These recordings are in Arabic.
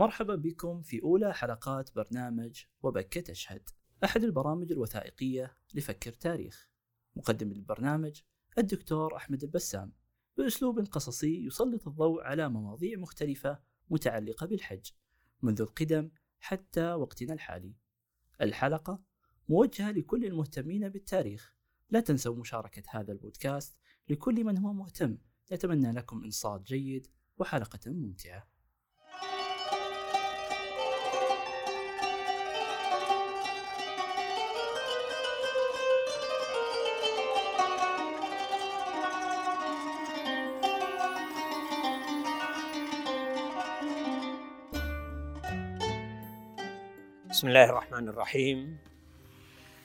مرحبا بكم في أولى حلقات برنامج وبكة تشهد أحد البرامج الوثائقية لفكر تاريخ. مقدم البرنامج الدكتور أحمد البسام. بأسلوب قصصي يسلط الضوء على مواضيع مختلفة متعلقة بالحج منذ القدم حتى وقتنا الحالي. الحلقة موجهة لكل المهتمين بالتاريخ. لا تنسوا مشاركة هذا البودكاست لكل من هو مهتم. نتمنى لكم إنصات جيد وحلقة ممتعة. بسم الله الرحمن الرحيم.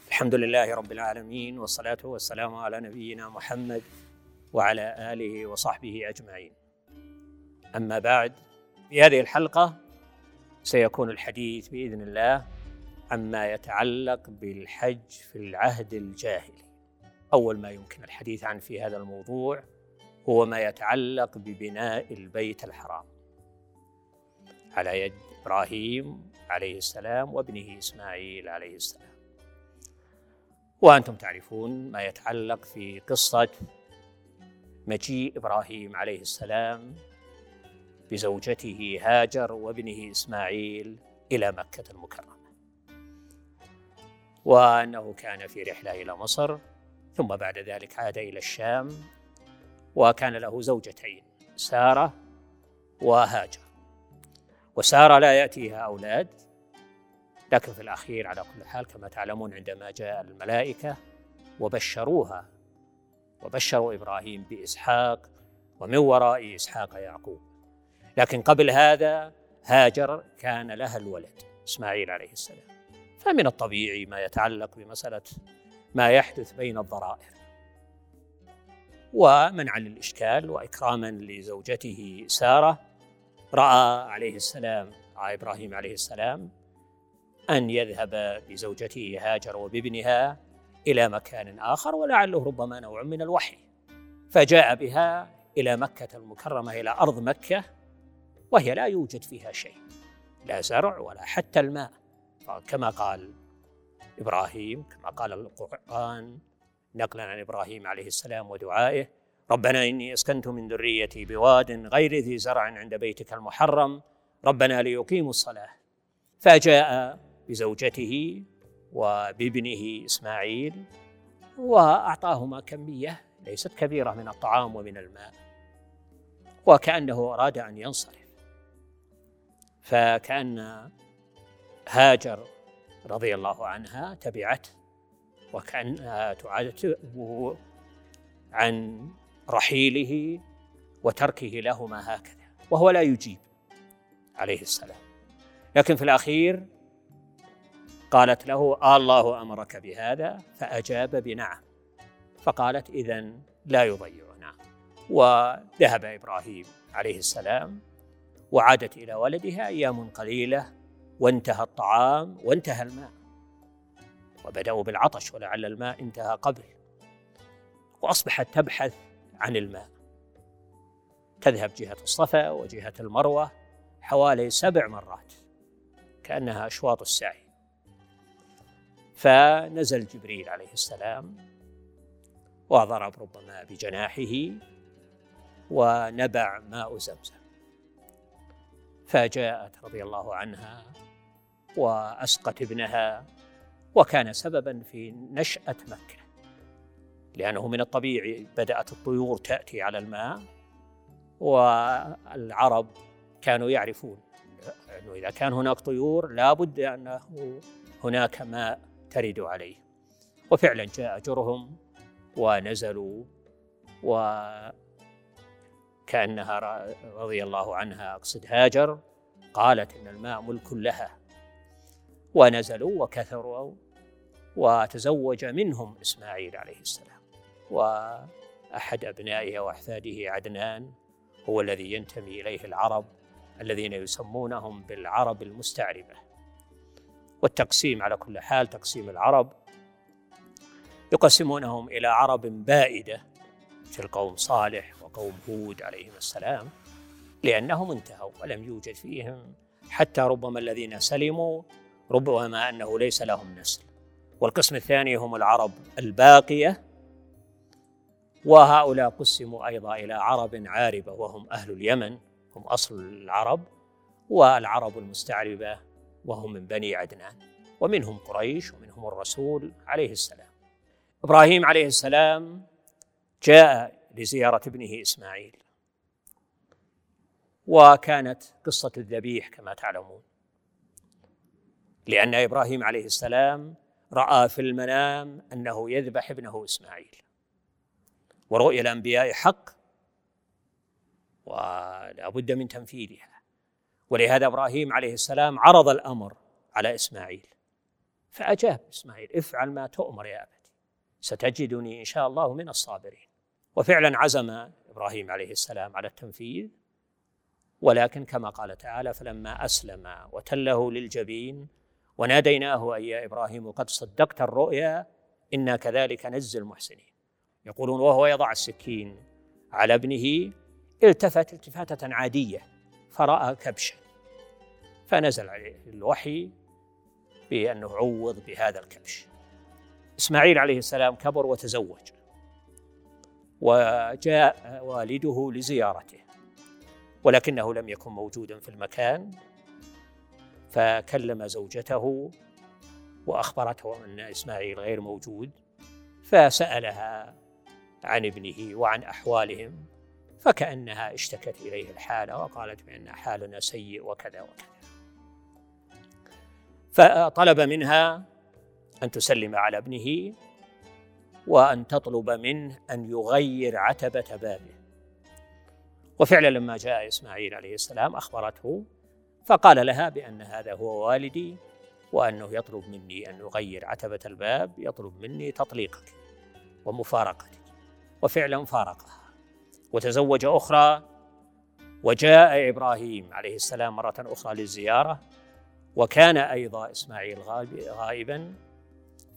الحمد لله رب العالمين والصلاة والسلام على نبينا محمد وعلى آله وصحبه أجمعين. أما بعد في هذه الحلقة سيكون الحديث بإذن الله عما يتعلق بالحج في العهد الجاهلي. أول ما يمكن الحديث عن في هذا الموضوع هو ما يتعلق ببناء البيت الحرام. على يد إبراهيم عليه السلام وابنه إسماعيل عليه السلام. وأنتم تعرفون ما يتعلق في قصة مجيء إبراهيم عليه السلام بزوجته هاجر وابنه إسماعيل إلى مكة المكرمة. وأنه كان في رحلة إلى مصر ثم بعد ذلك عاد إلى الشام وكان له زوجتين سارة وهاجر. وسارة لا يأتيها أولاد. لكن في الأخير على كل حال كما تعلمون عندما جاء الملائكة وبشروها وبشروا إبراهيم بإسحاق ومن وراء إسحاق يعقوب. لكن قبل هذا هاجر كان لها الولد إسماعيل عليه السلام. فمن الطبيعي ما يتعلق بمسألة ما يحدث بين الضرائر ومنعا للإشكال وإكراما لزوجته سارة رأى عليه السلام رأى إبراهيم عليه السلام أن يذهب بزوجته هاجر وبابنها إلى مكان آخر ولعله ربما نوع من الوحي. فجاء بها إلى مكة المكرمة إلى أرض مكة وهي لا يوجد فيها شيء لا زرع ولا حتى الماء. كما قال إبراهيم كما قال القرآن نقلا عن إبراهيم عليه السلام ودعائه ربنا إني أسكنت من ذريتي بواد غير ذي زرع عند بيتك المحرم. ربنا ليقيموا الصلاة. فجاء بزوجته وبابنه إسماعيل وأعطاهما كمية ليست كبيرة من الطعام ومن الماء وكأنه أراد أن ينصرف. فكأن هاجر رضي الله عنها تبعته وكأنها تعاتبه عن رحيله وتركه لهما هكذا وهو لا يجيب عليه السلام. لكن في الأخير قالت له آه الله أمرك بهذا فأجاب بنعم. فقالت إذا لا يضيعنا. وذهب إبراهيم عليه السلام وعادت إلى ولدها أيام قليلة وانتهى الطعام وانتهى الماء. وبدأوا بالعطش ولعل الماء انتهى قبل. وأصبحت تبحث عن الماء. تذهب جهة الصفا وجهة المروة حوالي سبع مرات كأنها أشواط السعي. فنزل جبريل عليه السلام وضرب ربما بجناحه ونبع ماء زمزم. فجاءت رضي الله عنها وأسقت ابنها وكان سببا في نشأة مكة. لأنه من الطبيعي بدأت الطيور تأتي على الماء والعرب كانوا يعرفون أنه إذا كان هناك طيور لا بد أنه هناك ماء ترد عليه. وفعلا جاء جرهم ونزلوا وكأنها رضي الله عنها أقصد هاجر قالت إن الماء ملك لها. ونزلوا وكثروا وتزوج منهم إسماعيل عليه السلام. وأحد أبنائه وأحفاده عدنان هو الذي ينتمي إليه العرب الذين يسمونهم بالعرب المستعربة. والتقسيم على كل حال تقسيم العرب يقسمونهم إلى عرب بائدة مثل قوم صالح وقوم هود عليهم السلام لأنهم انتهوا ولم يوجد فيهم حتى ربما الذين سلموا ربما أنه ليس لهم نسل. والقسم الثاني هم العرب الباقية وهؤلاء قسموا أيضا إلى عرب عاربة وهم أهل اليمن هم أصل العرب والعرب المستعربة وهم من بني عدنان ومنهم قريش ومنهم الرسول عليه السلام. إبراهيم عليه السلام جاء لزيارة ابنه إسماعيل. وكانت قصة الذبيح كما تعلمون. لأن إبراهيم عليه السلام رأى في المنام أنه يذبح ابنه إسماعيل. ورؤيا الأنبياء حق ولا بد من تنفيذها. ولهذا إبراهيم عليه السلام عرض الأمر على إسماعيل. فأجاب إسماعيل افعل ما تؤمر يا أبتي ستجدني إن شاء الله من الصابرين. وفعلا عزم إبراهيم عليه السلام على التنفيذ. ولكن كما قال تعالى فلما أسلم وتله للجبين وناديناه اي يا إبراهيم قد صدقت الرؤيا إنا كذلك نجزي المحسنين. يقولون وهو يضع السكين على ابنه التفت التفاتة عادية فرأى كبشا فنزل عليه الوحي بأنه عوض بهذا الكبش. إسماعيل عليه السلام كبر وتزوج وجاء والده لزيارته ولكنه لم يكن موجودا في المكان فكلم زوجته وأخبرته أن إسماعيل غير موجود فسألها عن ابنه وعن أحوالهم فكأنها اشتكت إليه الحالة وقالت بأن حالنا سيء وكذا وكذا. فطلب منها أن تسلم على ابنه وأن تطلب منه أن يغير عتبة بابه. وفعلا لما جاء إسماعيل عليه السلام أخبرته فقال لها بأن هذا هو والدي وأنه يطلب مني أن أغير عتبة الباب يطلب مني تطليقك ومفارقتك وفعلا فارقها وتزوج أخرى وجاء إبراهيم عليه السلام مرة أخرى للزيارة وكان أيضا إسماعيل غائبا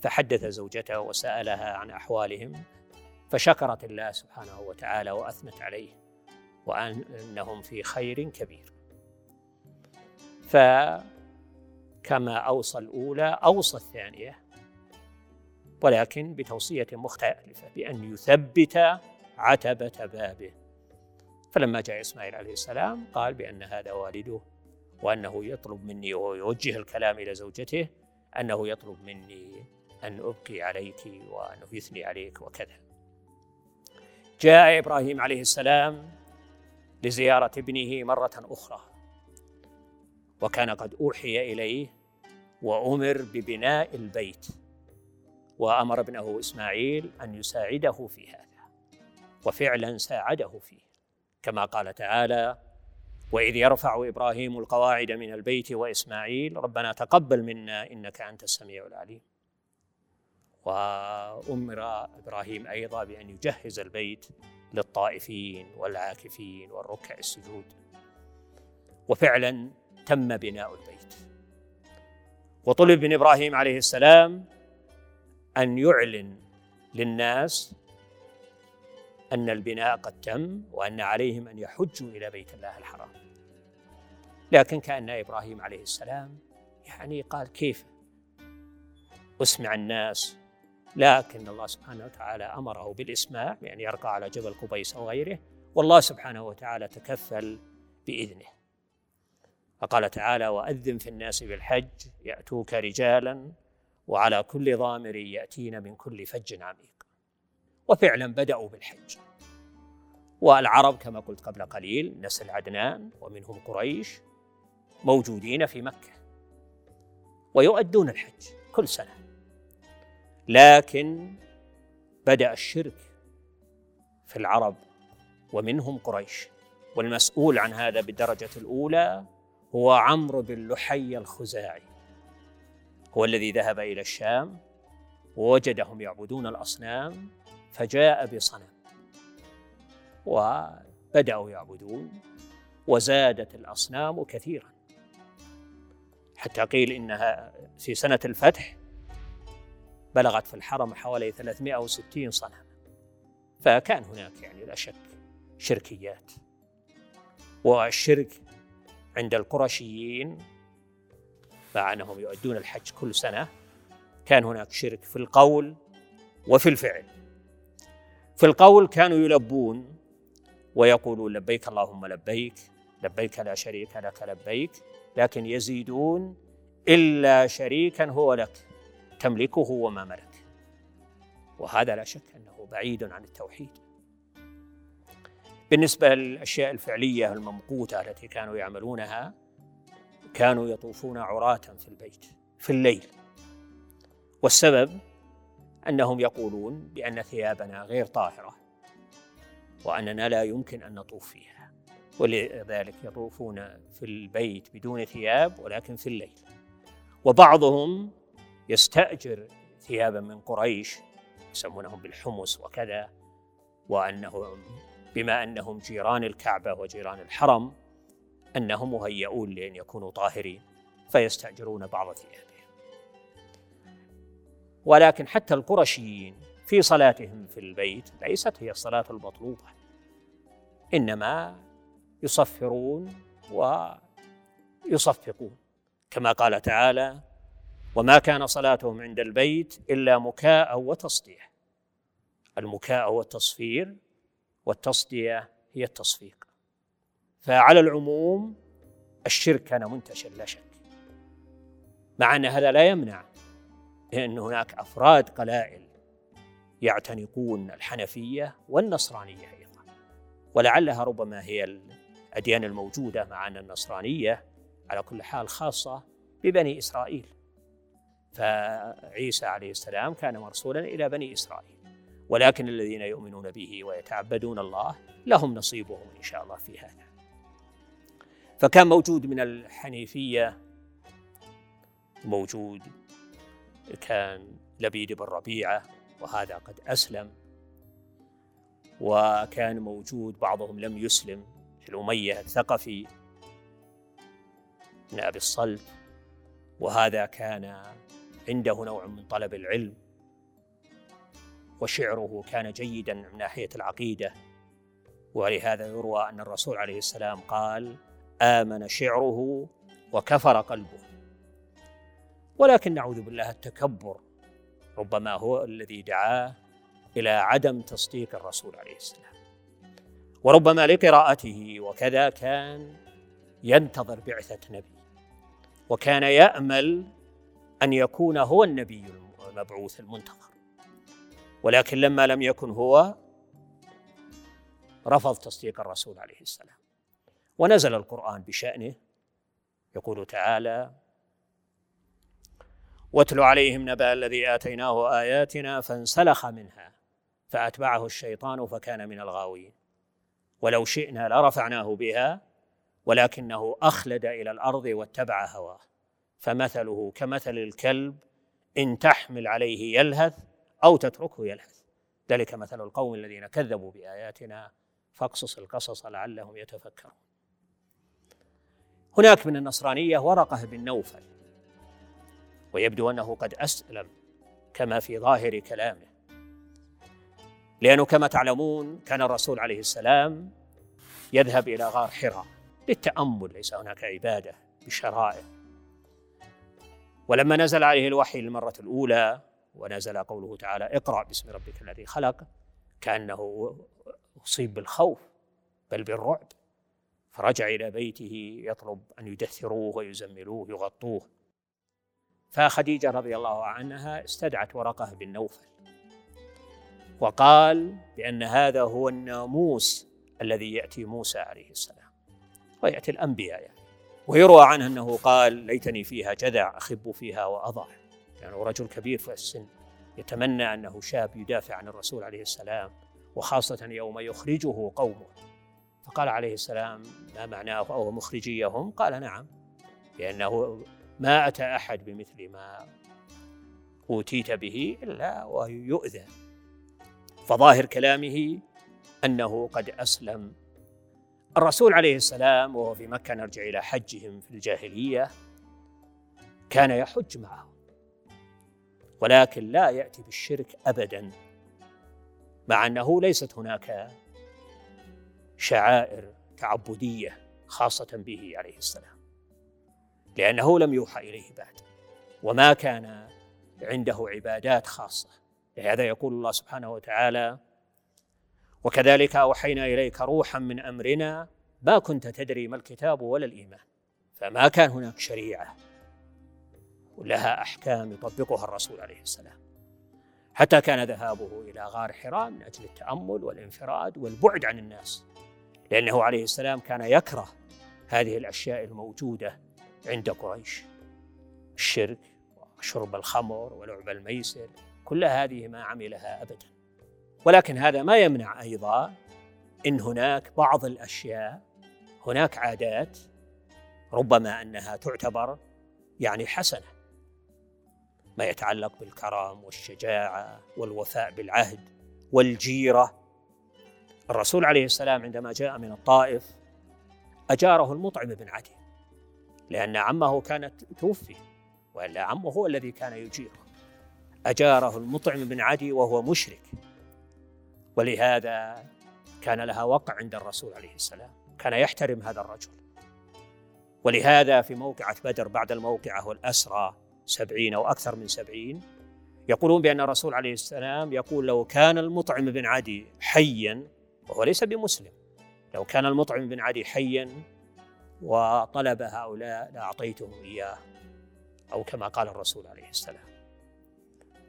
فحدث زوجته وسألها عن أحوالهم فشكرت الله سبحانه وتعالى وأثنت عليه وأنهم في خير كبير. فكما أوصى الأولى أوصى الثانية ولكن بتوصية مختلفة بأن يثبت عتبة بابه فلما جاء إسماعيل عليه السلام قال بأن هذا والده وأنه يطلب مني وهو يوجه الكلام إلى زوجته أنه يطلب مني أن ابقي عليك وانه يثني عليك وكذا. جاء إبراهيم عليه السلام لزيارة ابنه مرة أخرى وكان قد أوحي إليه وأمر ببناء البيت وأمر ابنه إسماعيل أن يساعده في هذا وفعلا ساعده فيه. كما قال تعالى وإذ يرفع إبراهيم القواعد من البيت وإسماعيل ربنا تقبل منا إنك أنت السميع العليم. وأمر إبراهيم أيضا بأن يجهز البيت للطائفين والعاكفين والركع السجود. وفعلا تم بناء البيت. وطلب من إبراهيم عليه السلام أن يعلن للناس أن البناء قد تم وأن عليهم أن يحجوا إلى بيت الله الحرام. لكن كأن إبراهيم عليه السلام يعني قال كيف؟ أسمع الناس. لكن الله سبحانه وتعالى أمره بالإسماع بان يرقى على جبل قبيس أو غيره والله سبحانه وتعالى تكفل بإذنه. فقال تعالى وأذن في الناس بالحج يأتوك رجالا وعلى كل ضامر يأتين من كل فج عميق. وفعلا بدأوا بالحج. والعرب كما قلت قبل قليل نسل عدنان ومنهم قريش موجودين في مكة. ويؤدون الحج كل سنة. لكن بدأ الشرك في العرب ومنهم قريش. والمسؤول عن هذا بالدرجة الأولى هو عمرو بن لحي الخزاعي. هو الذي ذهب إلى الشام ووجدهم يعبدون الأصنام فجاء بصنم. وبدأوا يعبدون وزادت الأصنام كثيرا. حتى قيل إنها في سنة الفتح بلغت في الحرم حوالي 360 صنما فكان هناك يعني لا شك شركيات. والشرك عند القرشيين مع انهم يؤدون الحج كل سنة. كان هناك شرك في القول وفي الفعل. في القول كانوا يلبون ويقولون لبيك اللهم لبيك لبيك لا شريك لك لبيك لكن يزيدون إلا شريكا هو لك تملكه وما ملك. وهذا لا شك أنه بعيد عن التوحيد. بالنسبة للأشياء الفعلية الممقوتة التي كانوا يعملونها كانوا يطوفون عراة في البيت في الليل. والسبب أنهم يقولون بأن ثيابنا غير طاهرة وأننا لا يمكن أن نطوف فيها. ولذلك يطوفون في البيت بدون ثياب ولكن في الليل. وبعضهم يستأجر ثيابا من قريش يسمونهم بالحمص وكذا وانهم بما أنهم جيران الكعبة وجيران الحرم أنهم مهيئون لأن يكونوا طاهرين فيستأجرون بعض ثيابهم. ولكن حتى القرشيين في صلاتهم في البيت ليست هي الصلاة المطلوبة إنما يصفرون ويصفقون كما قال تعالى وما كان صلاتهم عند البيت إلا مكاء وتصدية المكاء والتصفير والتصدية هي التصفيق. فعلى العموم الشرك كان منتشر لا شك مع أن هذا لا يمنع ان هناك أفراد قلائل يعتنقون الحنفية والنصرانية أيضا ولعلها ربما هي الأديان الموجودة مع أن النصرانية على كل حال خاصة ببني إسرائيل. فعيسى عليه السلام كان مرسولا إلى بني إسرائيل ولكن الذين يؤمنون به ويتعبدون الله لهم نصيبهم إن شاء الله في هذا. فكان موجود من الحنيفية موجود كان لبيد بن ربيعة وهذا قد أسلم. وكان موجود بعضهم لم يسلم في الأمية الثقفي من أبي الصلت وهذا كان عنده نوع من طلب العلم وشعره كان جيدا من ناحية العقيدة. ولهذا يروى أن الرسول عليه السلام قال آمن شعره وكفر قلبه. ولكن نعوذ بالله التكبر ربما هو الذي دعاه إلى عدم تصديق الرسول عليه السلام. وربما لقراءته وكذا كان ينتظر بعثة نبي. وكان يأمل أن يكون هو النبي المبعوث المنتظر. ولكن لما لم يكن هو رفض تصديق الرسول عليه السلام. ونزل القرآن بشأنه. يقول تعالى واتل عليهم نبأ الذي آتيناه آياتنا فانسلخ منها فأتبعه الشيطان فكان من الغاوين. ولو شئنا لرفعناه بها ولكنه أخلد إلى الأرض واتبع هواه. فمثله كمثل الكلب إن تحمل عليه يلهث أو تتركه يلهث. ذلك مثل القوم الذين كذبوا بآياتنا فاقصص القصص لعلهم يتفكرون. هناك من النصرانية ورقة بن نوفل ويبدو أنه قد أسلم كما في ظاهر كلامه. لأنه كما تعلمون كان الرسول عليه السلام يذهب إلى غار حراء للتأمل ليس هناك عبادة بشرائع ولما نزل عليه الوحي للمرة الأولى ونزل قوله تعالى اقرأ باسم ربك الذي خلق كأنه أصيب بالخوف بل بالرعب. فرجع إلى بيته يطلب أن يدثروه ويزملوه يغطوه. فخديجة رضي الله عنها استدعت ورقة بن نوفل وقال بأن هذا هو الناموس الذي يأتي موسى عليه السلام ويأتي الأنبياء يعني. ويروى عنه أنه قال ليتني فيها جذع أخب فيها وأضع. يعني رجل كبير في السن يتمنى أنه شاب يدافع عن الرسول عليه السلام وخاصة يوم يخرجه قومه. فقال عليه السلام ما معناه أو مخرجيهم؟ قال نعم. لأنه ما أتى أحد بمثل ما أوتيت به إلا ويؤذى فظاهر كلامه أنه قد أسلم. الرسول عليه السلام وهو في مكة نرجع إلى حجهم في الجاهلية كان يحج معهم. ولكن لا يأتي بالشرك أبدا مع أنه ليست هناك شعائر تعبدية خاصة به عليه السلام. لأنه لم يوحى إليه بعد. وما كان عنده عبادات خاصة. لهذا يقول الله سبحانه وتعالى وكذلك أوحينا إليك روحا من أمرنا ما كنت تدري ما الكتاب ولا الإيمان. فما كان هناك شريعة ولها أحكام يطبقها الرسول عليه السلام. حتى كان ذهابه إلى غار حراء من أجل التأمل والانفراد والبعد عن الناس. لأنه عليه السلام كان يكره هذه الأشياء الموجودة عند قريش. الشرك وشرب الخمر ولعب الميسر كل هذه ما عملها أبدا. ولكن هذا ما يمنع أيضا إن هناك بعض الأشياء هناك عادات ربما أنها تعتبر يعني حسنة. ما يتعلق بالكرم والشجاعة والوفاء بالعهد والجيرة الرسول عليه السلام عندما جاء من الطائف أجاره المطعم بن عدي لأن عمه كانت توفي وإلا عمه هو الذي كان يجيره أجاره المطعم بن عدي وهو مشرك. ولهذا كان لها وقع عند الرسول عليه السلام كان يحترم هذا الرجل. ولهذا في موقعة بدر بعد الموقعة والأسرى سبعين أو أكثر من سبعين يقولون بأن الرسول عليه السلام يقول لو كان المطعم بن عدي حيا وهو ليس بمسلم. لو كان المطعم بن عدي حيا وطلب هؤلاء لأعطيتهم إياه أو كما قال الرسول عليه السلام.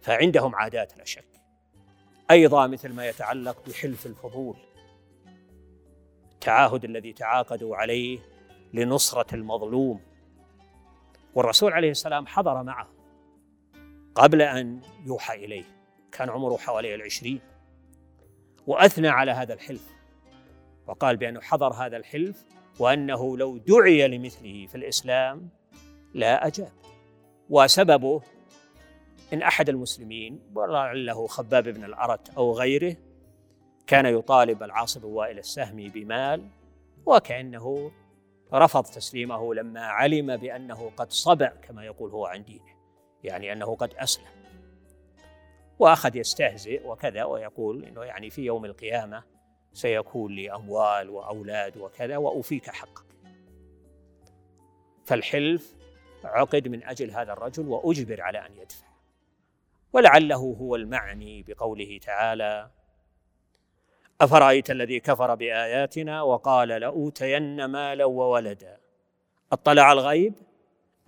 فعندهم عادات لا شك. أيضا مثل ما يتعلق بحلف الفضول. التعاهد الذي تعاقدوا عليه لنصرة المظلوم. والرسول عليه السلام حضر معه قبل أن يوحى إليه. كان عمره حوالي العشرين. وأثنى على هذا الحلف. وقال بأنه حضر هذا الحلف وأنه لو دعي لمثله في الإسلام لا أجاب. وسببه إن أحد المسلمين ولعله خباب بن الأرت أو غيره كان يطالب العاص بن وائل السهمي بمال وكأنه رفض تسليمه لما علم بأنه قد صبع كما يقول هو عن دينه يعني أنه قد أسلم. وأخذ يستهزئ وكذا ويقول أنه يعني في يوم القيامة سيكون لي أموال وأولاد وكذا وأوفيك حقك. فالحلف عقد من أجل هذا الرجل وأجبر على أن يدفع. ولعله هو المعني بقوله تعالى أفرأيت الذي كفر بآياتنا وقال لأوتين مالا وولدا؟ أطلع الغيب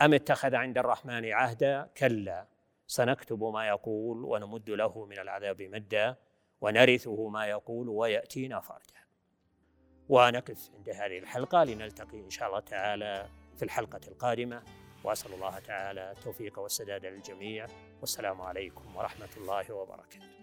أم اتخذ عند الرحمن عهدا؟ كلا. سنكتب ما يقول ونمد له من العذاب مدا ونرثه ما يقول ويأتينا فردا ونقف عند هذه الحلقة لنلتقي إن شاء الله تعالى في الحلقة القادمة. وأسأل الله تعالى التوفيق والسداد للجميع. والسلام عليكم ورحمة الله وبركاته.